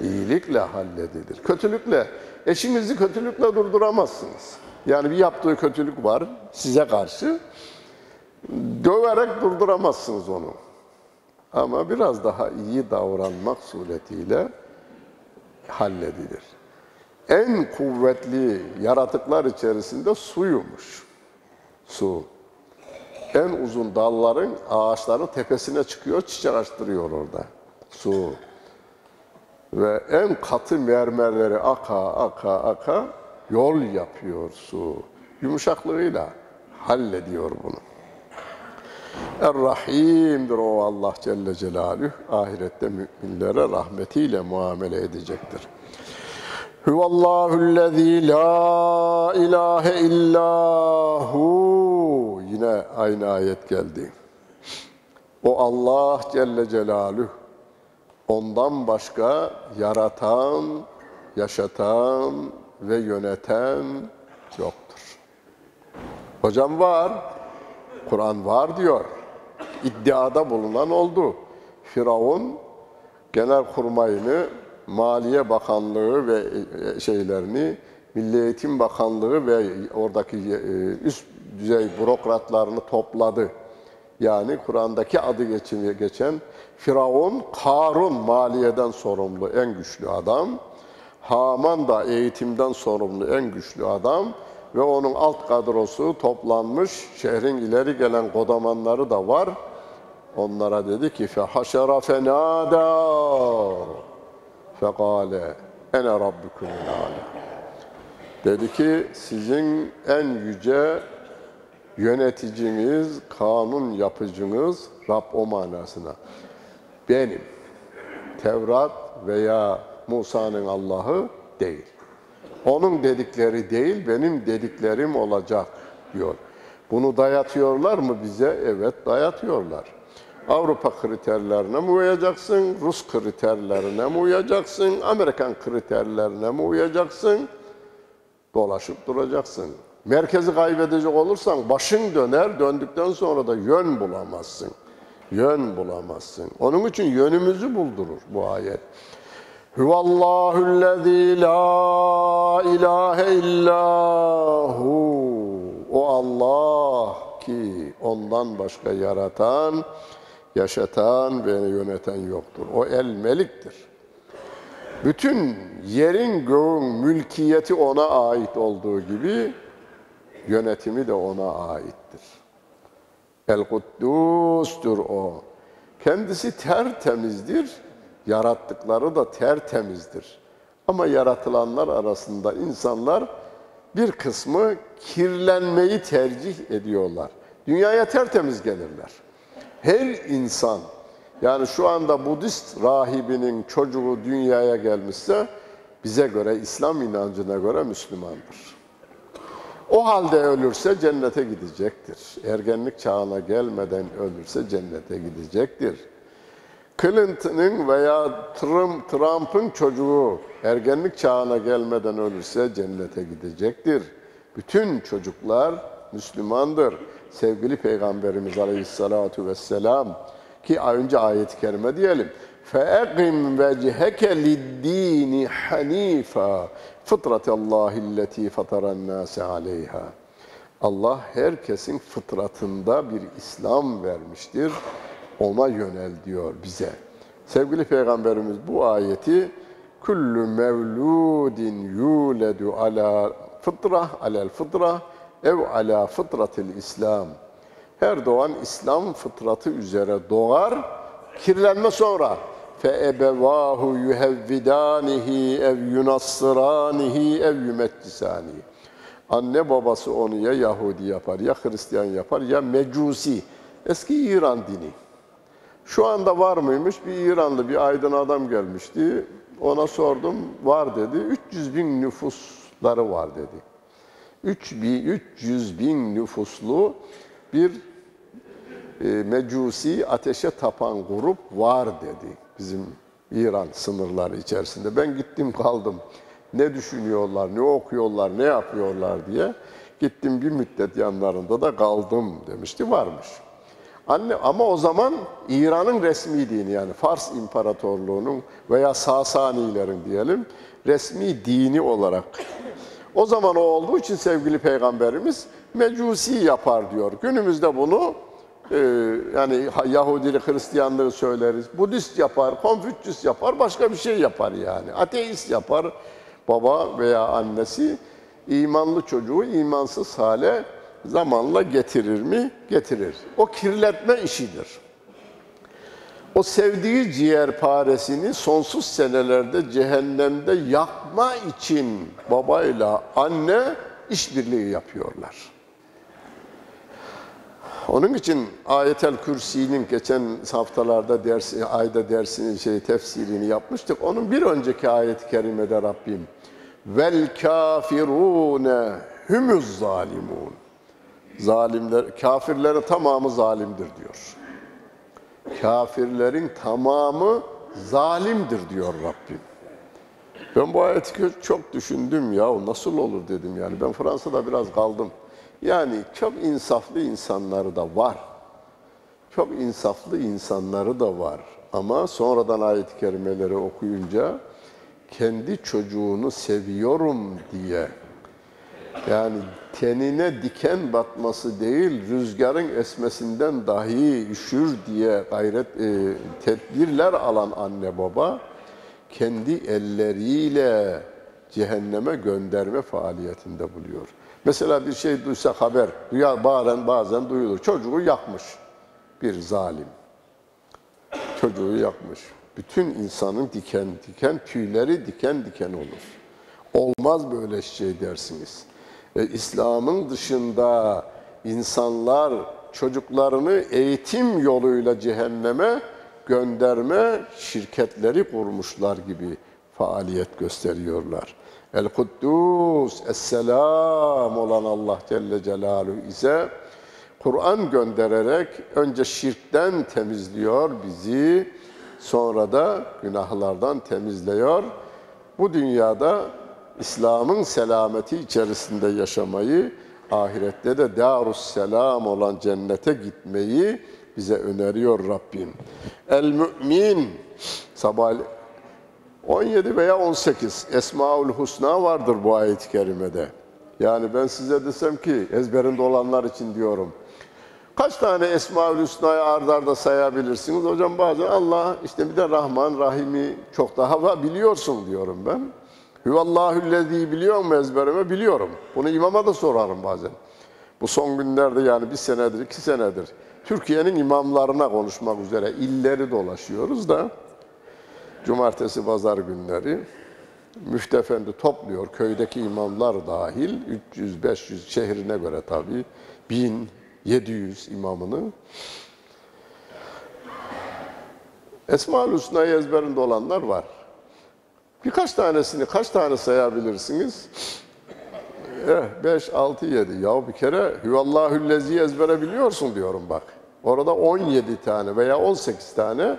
İyilikle halledilir. Kötülükle, eşinizi kötülükle durduramazsınız. Yani bir yaptığı kötülük var size karşı. Döverek durduramazsınız onu. Ama biraz daha iyi davranmak suretiyle halledilir. En kuvvetli yaratıklar içerisinde suymuş. Su. En uzun dalların, ağaçların tepesine çıkıyor, çiçek açtırıyor orada. Su. Ve en katı mermerleri aka aka aka yol yapıyor su. Yumuşaklığıyla hallediyor bunu. Er-Rahim'dir o Allah Celle Celaluhu. Ahirette müminlere rahmetiyle muamele edecektir. Huvallahüllezî la ilahe illahu. Yine aynı ayet geldi. O Allah Celle Celaluhu. Ondan başka yaratan, yaşatan ve yöneten yoktur. Hocam var, Kur'an var diyor. İddiada bulunan oldu. Firavun genel kurmayını, Maliye Bakanlığı ve e, şeylerini, Milli Eğitim Bakanlığı ve oradaki e, üst düzey bürokratlarını topladı. Yani Kur'an'daki adı geçen Firavun, Karun maliyeden sorumlu en güçlü adam. Haman da eğitimden sorumlu en güçlü adam ve onun alt kadrosu toplanmış. Şehrin ileri gelen kodamanları da var. Onlara dedi ki fehaşera fenada fekale ene rabbukumul ala. Dedi ki sizin en yüce yöneticiniz, kanun yapıcınız Rab o manasına. Benim. Tevrat veya Musa'nın Allah'ı değil. Onun dedikleri değil, benim dediklerim olacak diyor. Bunu dayatıyorlar mı bize? Evet dayatıyorlar. Avrupa kriterlerine mi uyacaksın? Rus kriterlerine mi uyacaksın? Amerikan kriterlerine mi uyacaksın? Dolaşıp duracaksın. Merkezi kaybedecek olursan başın döner, döndükten sonra da yön bulamazsın. Yön bulamazsın. Onun için yönümüzü buldurur bu ayet. Huvallahüllezî la ilahe illahu. O Allah ki ondan başka yaratan, yaşatan ve yöneten yoktur. O el meliktir. Bütün yerin göğün mülkiyeti ona ait olduğu gibi yönetimi de ona aittir. El Kuddus'tur o. Kendisi tertemizdir, yarattıkları da tertemizdir. Ama yaratılanlar arasında insanlar bir kısmı kirlenmeyi tercih ediyorlar. Dünyaya tertemiz gelirler. Her insan, yani şu anda Budist rahibinin çocuğu dünyaya gelmişse, bize göre, İslam inancına göre Müslümandır. O halde ölürse cennete gidecektir. Ergenlik çağına gelmeden ölürse cennete gidecektir. Clinton'ın veya Trump, Trump'ın çocuğu ergenlik çağına gelmeden ölürse cennete gidecektir. Bütün çocuklar Müslümandır Sevgili Peygamberimiz Aleyhissalatu vesselam ki önce ayet-i kerime diyelim. فَاَقِمْ وَجْهَكَ لِلدِّينِ حَن۪يفًا فِطْرَةَ اللّٰهِ الَّتِي فَطَرَ النَّاسَ عَلَيْهَا Allah herkesin fıtratında bir İslam vermiştir. Ona yönel diyor bize. Sevgili Peygamberimiz bu ayeti kullu mevludin yuledu ala fıtra alel fıtra ev ala fıtratil İslam. Her doğan İslam fıtratı üzere doğar. Kirlenme sonra fe ebevahu yuhevvidanihi ev yunassıranihi ev yumeccisanihi. Anne babası onu ya Yahudi yapar, ya Hristiyan yapar, ya Mecusi. Eski İran dini. Şu anda var mıymış? Bir İranlı bir aydın adam gelmişti. Ona sordum, var dedi. 300 bin nüfusları var dedi. 300 bin nüfuslu bir e, mecusi ateşe tapan grup var dedi. Bizim İran sınırları içerisinde. Ben gittim kaldım. Ne düşünüyorlar, ne okuyorlar, ne yapıyorlar diye. Gittim bir müddet yanlarında da kaldım demişti. Varmış. Anne ama o zaman İran'ın resmi dini yani Fars İmparatorluğu'nun veya Sasanilerin diyelim resmi dini olarak. O zaman o olduğu için sevgili peygamberimiz mecusi yapar diyor. Günümüzde bunu e, yani Yahudilik, Hristiyanlığı söyleriz. Budist yapar, Konfüçyüs yapar, başka bir şey yapar yani. Ateist yapar baba veya annesi. imanlı çocuğu imansız hale zamanla getirir mi? Getirir. O kirletme işidir. O sevdiği ciğerparesini sonsuz senelerde cehennemde yakma için babayla anne işbirliği yapıyorlar. Onun için Ayetel Kürsi'nin geçen haftalarda dersi, ayda dersini, şey, tefsirini yapmıştık. Onun bir önceki ayet-i kerimede Rabbim vel kafirune humuz zalimun. Zalimler, kafirlerin tamamı zalimdir diyor. Kafirlerin tamamı zalimdir diyor Rabbim. Ben bu ayeti çok düşündüm ya nasıl olur dedim yani. Ben Fransa'da biraz kaldım. Yani çok insaflı insanları da var. Çok insaflı insanları da var. Ama sonradan ayet-i kerimeleri okuyunca kendi çocuğunu seviyorum diye yani tenine diken batması değil, rüzgarın esmesinden dahi üşür diye gayret e, tedbirler alan anne baba kendi elleriyle cehenneme gönderme faaliyetinde buluyor. Mesela bir şey duysa haber, duyar, bazen bazen duyulur. Çocuğu yakmış bir zalim. Çocuğu yakmış. Bütün insanın diken diken, tüyleri diken diken olur. Olmaz böyle şey dersiniz. E, İslam'ın dışında insanlar çocuklarını eğitim yoluyla cehenneme gönderme şirketleri kurmuşlar gibi faaliyet gösteriyorlar. El-Kuddus, Es-Selam olan Allah Celle Celaluhu ise Kur'an göndererek önce şirkten temizliyor bizi, sonra da günahlardan temizliyor. Bu dünyada İslam'ın selameti içerisinde yaşamayı, ahirette de darus selam olan cennete gitmeyi bize öneriyor Rabbim. El mümin sabah 17 veya 18 Esmaül Husna vardır bu ayet-i kerimede. Yani ben size desem ki ezberinde olanlar için diyorum. Kaç tane Esmaül Hüsna'yı ardarda arda sayabilirsiniz? Hocam bazen Allah işte bir de Rahman, Rahim'i çok daha biliyorsun diyorum ben. Hüvallahüllezî biliyor mu ezberime? Biliyorum. Bunu imama da sorarım bazen. Bu son günlerde yani bir senedir, iki senedir Türkiye'nin imamlarına konuşmak üzere illeri dolaşıyoruz da cumartesi, pazar günleri Müftü Efendi topluyor köydeki imamlar dahil 300-500 şehrine göre tabii 1700 imamını Esma-ül Hüsna'yı ezberinde olanlar var. Birkaç tanesini kaç tane sayabilirsiniz? Eh, 5, 6, 7. Ya bir kere Hüvallahüllezi ezbere biliyorsun diyorum bak. Orada 17 tane veya 18 tane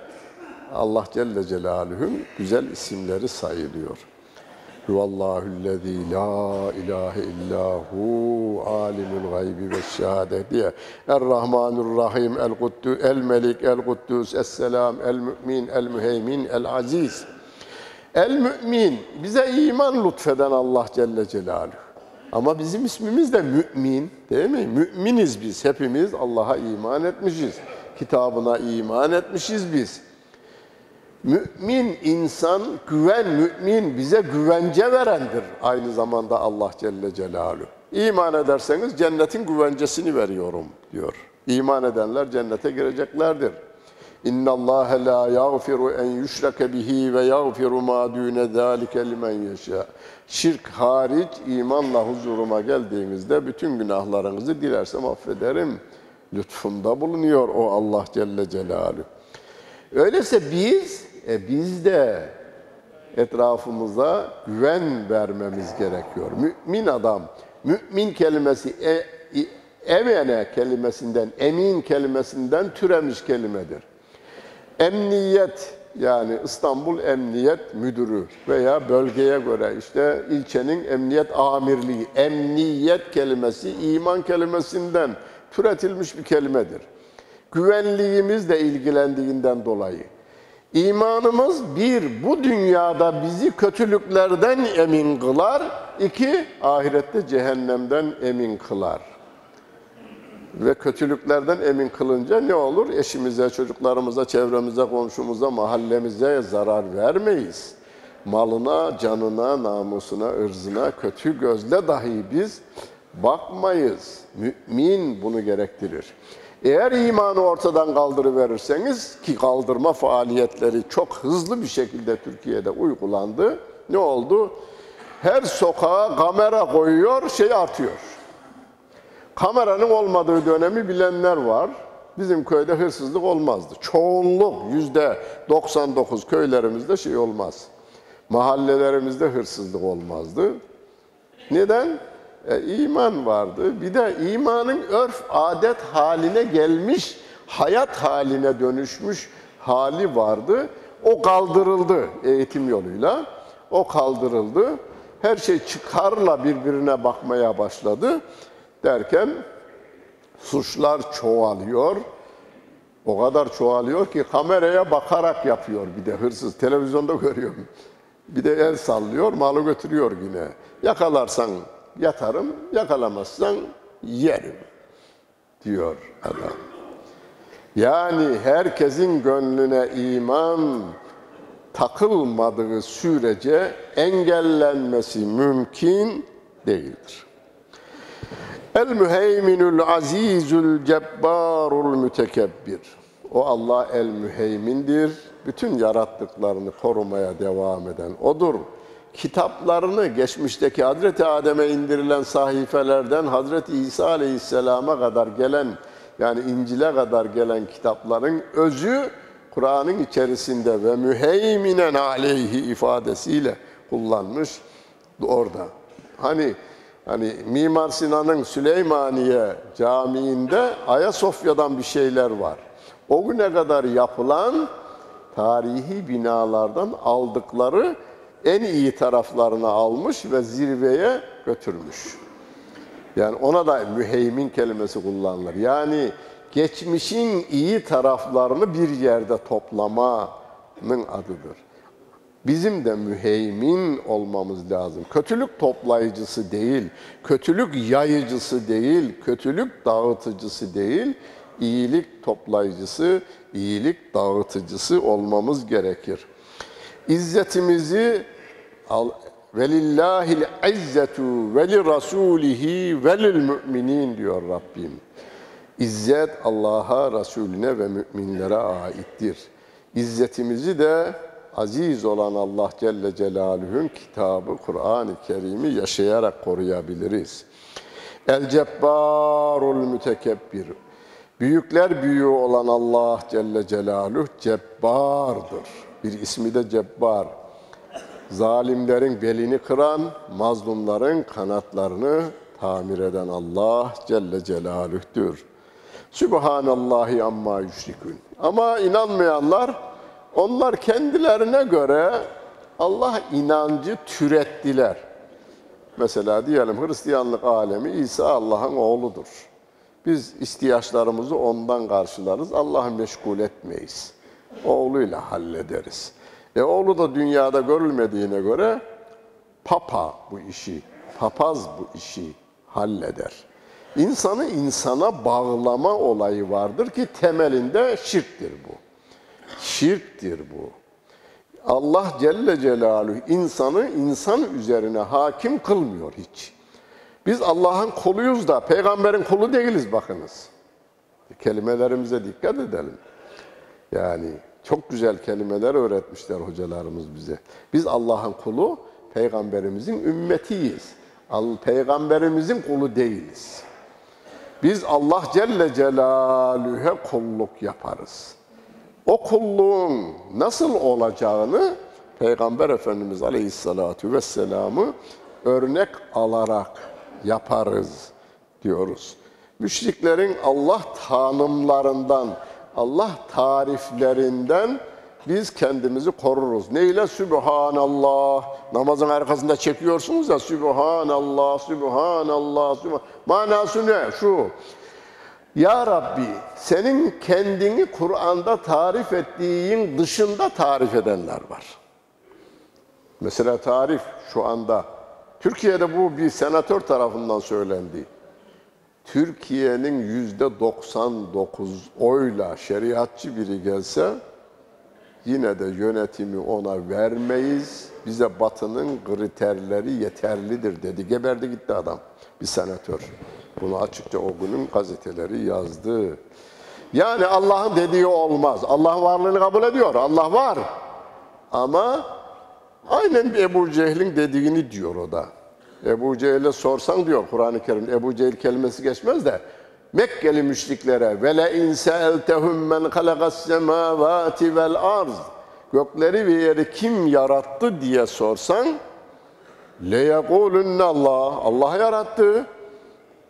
Allah Celle Celaluhu'nun güzel isimleri sayılıyor. Huvallahüllezî la ilahe illahu alimul gaybi ve şehadet diye. Er-Rahmanur-Rahim, El-Kuddü, El-Melik, El-Kuddüs, Es-Selam, El-Mü'min, El-Müheymin, El-Aziz. El-Mü'min, bize iman lütfeden Allah Celle Celaluhu. Ama bizim ismimiz de mümin değil mi? Müminiz biz hepimiz Allah'a iman etmişiz. Kitabına iman etmişiz biz. Mümin insan, güven mümin bize güvence verendir. Aynı zamanda Allah Celle Celaluhu. İman ederseniz cennetin güvencesini veriyorum diyor. İman edenler cennete gireceklerdir. İnna Allah la yaghfiru en yushrake bihi ve yaghfiru ma dune zalika limen yasha. Şirk hariç imanla huzuruma geldiğinizde bütün günahlarınızı dilersem affederim. Lütfunda bulunuyor o Allah Celle Celaluhu. Öyleyse biz e biz de etrafımıza güven vermemiz gerekiyor. Mümin adam, mümin kelimesi e, emene kelimesinden, emin kelimesinden türemiş kelimedir. Emniyet yani İstanbul Emniyet Müdürü veya bölgeye göre işte ilçenin emniyet amirliği, emniyet kelimesi iman kelimesinden türetilmiş bir kelimedir. güvenliğimizle ilgilendiğinden dolayı. İmanımız bir, bu dünyada bizi kötülüklerden emin kılar. iki ahirette cehennemden emin kılar. Ve kötülüklerden emin kılınca ne olur? Eşimize, çocuklarımıza, çevremize, komşumuza, mahallemize zarar vermeyiz. Malına, canına, namusuna, ırzına kötü gözle dahi biz bakmayız. Mümin bunu gerektirir. Eğer imanı ortadan kaldırıverirseniz ki kaldırma faaliyetleri çok hızlı bir şekilde Türkiye'de uygulandı. Ne oldu? Her sokağa kamera koyuyor, şey artıyor. Kameranın olmadığı dönemi bilenler var. Bizim köyde hırsızlık olmazdı. Çoğunluk, yüzde 99 köylerimizde şey olmaz. Mahallelerimizde hırsızlık olmazdı. Neden? E, iman vardı. Bir de imanın örf adet haline gelmiş, hayat haline dönüşmüş hali vardı. O kaldırıldı eğitim yoluyla. O kaldırıldı. Her şey çıkarla birbirine bakmaya başladı. Derken suçlar çoğalıyor. O kadar çoğalıyor ki kameraya bakarak yapıyor bir de hırsız. Televizyonda <laughs> görüyorum. Bir de el sallıyor, malı götürüyor yine. Yakalarsan yatarım, yakalamazsan yerim diyor adam. Yani herkesin gönlüne iman takılmadığı sürece engellenmesi mümkün değildir. El müheyminül azizül cebbarul mütekebbir. O Allah el müheymindir. Bütün yarattıklarını korumaya devam eden odur kitaplarını geçmişteki Hazreti Adem'e indirilen sahifelerden Hazreti İsa Aleyhisselam'a kadar gelen yani İncil'e kadar gelen kitapların özü Kur'an'ın içerisinde ve müheyminen aleyhi ifadesiyle kullanmış orada. Hani hani Mimar Sinan'ın Süleymaniye Camii'nde Ayasofya'dan bir şeyler var. O güne kadar yapılan tarihi binalardan aldıkları en iyi taraflarını almış ve zirveye götürmüş. Yani ona da müheymin kelimesi kullanılır. Yani geçmişin iyi taraflarını bir yerde toplamanın adıdır. Bizim de müheymin olmamız lazım. Kötülük toplayıcısı değil, kötülük yayıcısı değil, kötülük dağıtıcısı değil, iyilik toplayıcısı, iyilik dağıtıcısı olmamız gerekir. İzzetimizi velillahil izzetu ve li rasulihi ve müminin diyor Rabbim. İzzet Allah'a, Resulüne ve müminlere aittir. İzzetimizi de aziz olan Allah Celle Celaluhu'nun kitabı Kur'an-ı Kerim'i yaşayarak koruyabiliriz. El Cebbarul Mütekebbir. Büyükler büyüğü olan Allah Celle Celaluhu cebbardır. Bir ismi de cebbar. Zalimlerin belini kıran, mazlumların kanatlarını tamir eden Allah Celle Celaluh'tür. Sübhanallahi amma yüşrikün. Ama inanmayanlar, onlar kendilerine göre Allah inancı türettiler. Mesela diyelim Hristiyanlık alemi İsa Allah'ın oğludur. Biz ihtiyaçlarımızı ondan karşılarız, Allah'ı meşgul etmeyiz. Oğluyla hallederiz. E oğlu da dünyada görülmediğine göre papa bu işi, papaz bu işi halleder. İnsanı insana bağlama olayı vardır ki temelinde şirktir bu. Şirktir bu. Allah Celle Celaluhu insanı insan üzerine hakim kılmıyor hiç. Biz Allah'ın kuluyuz da peygamberin kulu değiliz bakınız. Kelimelerimize dikkat edelim. Yani çok güzel kelimeler öğretmişler hocalarımız bize. Biz Allah'ın kulu, peygamberimizin ümmetiyiz. Peygamberimizin kulu değiliz. Biz Allah Celle Celaluhu'ya kulluk yaparız. O kulluğun nasıl olacağını Peygamber Efendimiz Aleyhisselatü Vesselam'ı örnek alarak yaparız diyoruz. Müşriklerin Allah tanımlarından, Allah tariflerinden biz kendimizi koruruz. Neyle? Sübhanallah. Namazın arkasında çekiyorsunuz ya Sübhanallah, Sübhanallah, Sübhanallah. Manası ne? Şu. Ya Rabbi senin kendini Kur'an'da tarif ettiğin dışında tarif edenler var. Mesela tarif şu anda Türkiye'de bu bir senatör tarafından söylendi. Türkiye'nin yüzde 99 oyla şeriatçı biri gelse yine de yönetimi ona vermeyiz. Bize batının kriterleri yeterlidir dedi. Geberdi gitti adam. Bir senatör. Bunu açıkça o günün gazeteleri yazdı. Yani Allah'ın dediği olmaz. Allah varlığını kabul ediyor. Allah var. Ama aynen Ebu Cehil'in dediğini diyor o da. Ebu Cehil'e sorsan diyor Kur'an-ı Kerim, Ebu Cehil kelimesi geçmez de Mekkeli müşriklere ve le in sa'altehum men halakas semavati vel arz gökleri ve yeri kim yarattı diye sorsan le yekulunne Allah Allah yarattı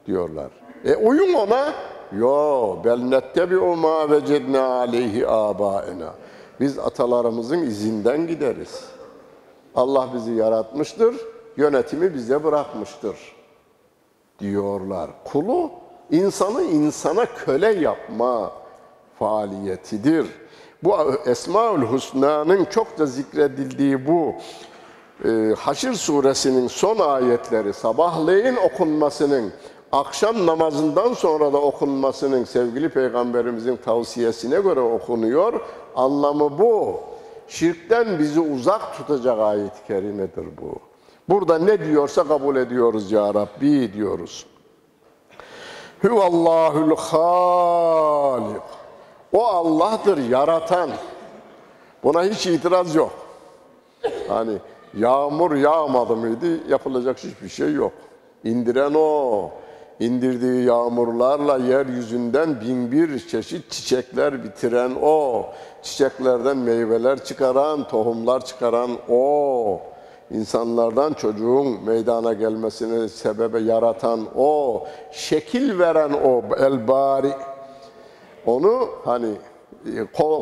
diyorlar. E uyun ona. Yo bel nettebi'u ma vecedna aleyhi abaena. Biz atalarımızın izinden gideriz. Allah bizi yaratmıştır, yönetimi bize bırakmıştır diyorlar. Kulu insanı insana köle yapma faaliyetidir. Bu Esmaül Hüsna'nın çok da zikredildiği bu e, Haşr suresinin son ayetleri sabahleyin okunmasının akşam namazından sonra da okunmasının sevgili peygamberimizin tavsiyesine göre okunuyor. Anlamı bu. Şirkten bizi uzak tutacak ayet-i kerimedir bu. Burada ne diyorsa kabul ediyoruz ya Rabbi diyoruz. Huvallahul halik. O Allah'tır yaratan. Buna hiç itiraz yok. Hani yağmur yağmadı mıydı yapılacak hiçbir şey yok. İndiren o. İndirdiği yağmurlarla yeryüzünden bin bir çeşit çiçekler bitiren o. Çiçeklerden meyveler çıkaran, tohumlar çıkaran o. İnsanlardan çocuğun meydana gelmesini sebebe yaratan o. Şekil veren o elbari. Onu hani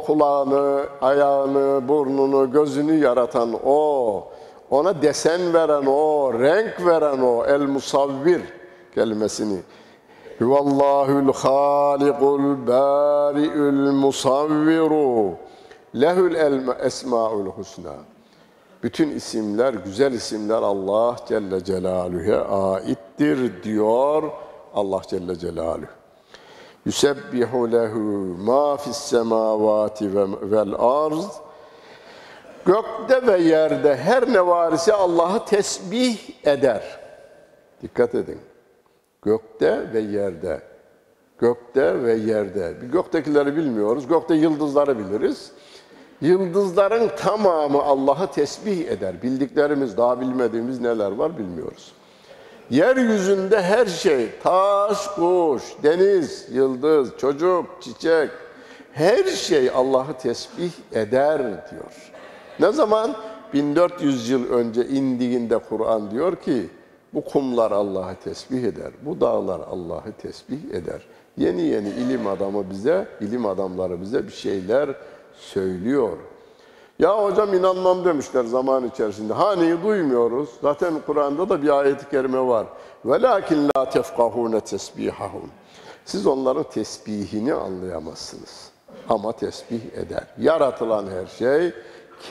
kulağını, ayağını, burnunu, gözünü yaratan o. Ona desen veren o, renk veren o, el musavvir kelimesini. Huvallahul halikul bari'ül musavviru. Lehül esmaül husna. Bütün isimler, güzel isimler Allah Celle Celaluhu'ya aittir diyor Allah Celle Celaluhu. Yusebbihu lehu ma fis semavati vel arz. Gökte ve yerde her ne var ise Allah'ı tesbih eder. Dikkat edin. Gökte ve yerde. Gökte ve yerde. Bir göktekileri bilmiyoruz. Gökte yıldızları biliriz. Yıldızların tamamı Allah'ı tesbih eder. Bildiklerimiz, daha bilmediğimiz neler var bilmiyoruz. Yeryüzünde her şey, taş, kuş, deniz, yıldız, çocuk, çiçek, her şey Allah'ı tesbih eder diyor. Ne zaman? 1400 yıl önce indiğinde Kur'an diyor ki, bu kumlar Allah'ı tesbih eder, bu dağlar Allah'ı tesbih eder. Yeni yeni ilim adamı bize, ilim adamları bize bir şeyler söylüyor. Ya hocam inanmam demişler zaman içerisinde. Hani duymuyoruz. Zaten Kur'an'da da bir ayet-i kerime var. Velakin la tefkahune tesbihahum. Siz onların tesbihini anlayamazsınız. Ama tesbih eder. Yaratılan her şey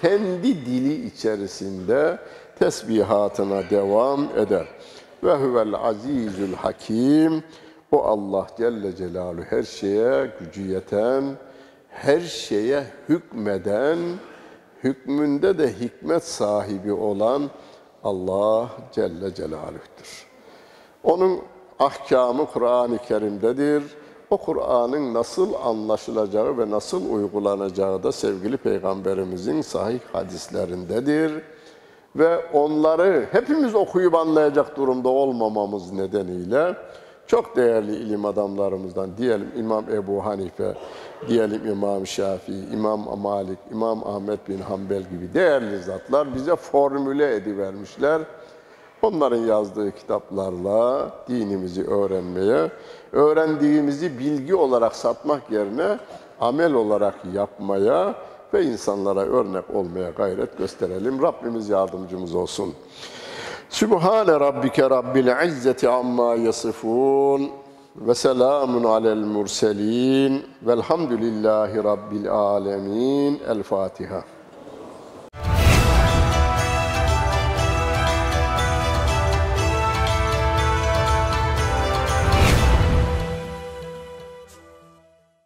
kendi dili içerisinde tesbihatına devam eder. Ve huvel azizül hakim. O Allah Celle Celaluhu her şeye gücü yeten, her şeye hükmeden, hükmünde de hikmet sahibi olan Allah Celle Celaluh'tür. Onun ahkamı Kur'an-ı Kerim'dedir. O Kur'an'ın nasıl anlaşılacağı ve nasıl uygulanacağı da sevgili Peygamberimizin sahih hadislerindedir. Ve onları hepimiz okuyup anlayacak durumda olmamamız nedeniyle çok değerli ilim adamlarımızdan diyelim İmam Ebu Hanife, diyelim İmam Şafii, İmam Malik, İmam Ahmet bin Hanbel gibi değerli zatlar bize formüle edivermişler. Onların yazdığı kitaplarla dinimizi öğrenmeye, öğrendiğimizi bilgi olarak satmak yerine amel olarak yapmaya ve insanlara örnek olmaya gayret gösterelim. Rabbimiz yardımcımız olsun. Sübhane rabbike rabbil izzeti amma yasifun. ve selamun alel murselin velhamdülillahi rabbil alemin. El Fatiha.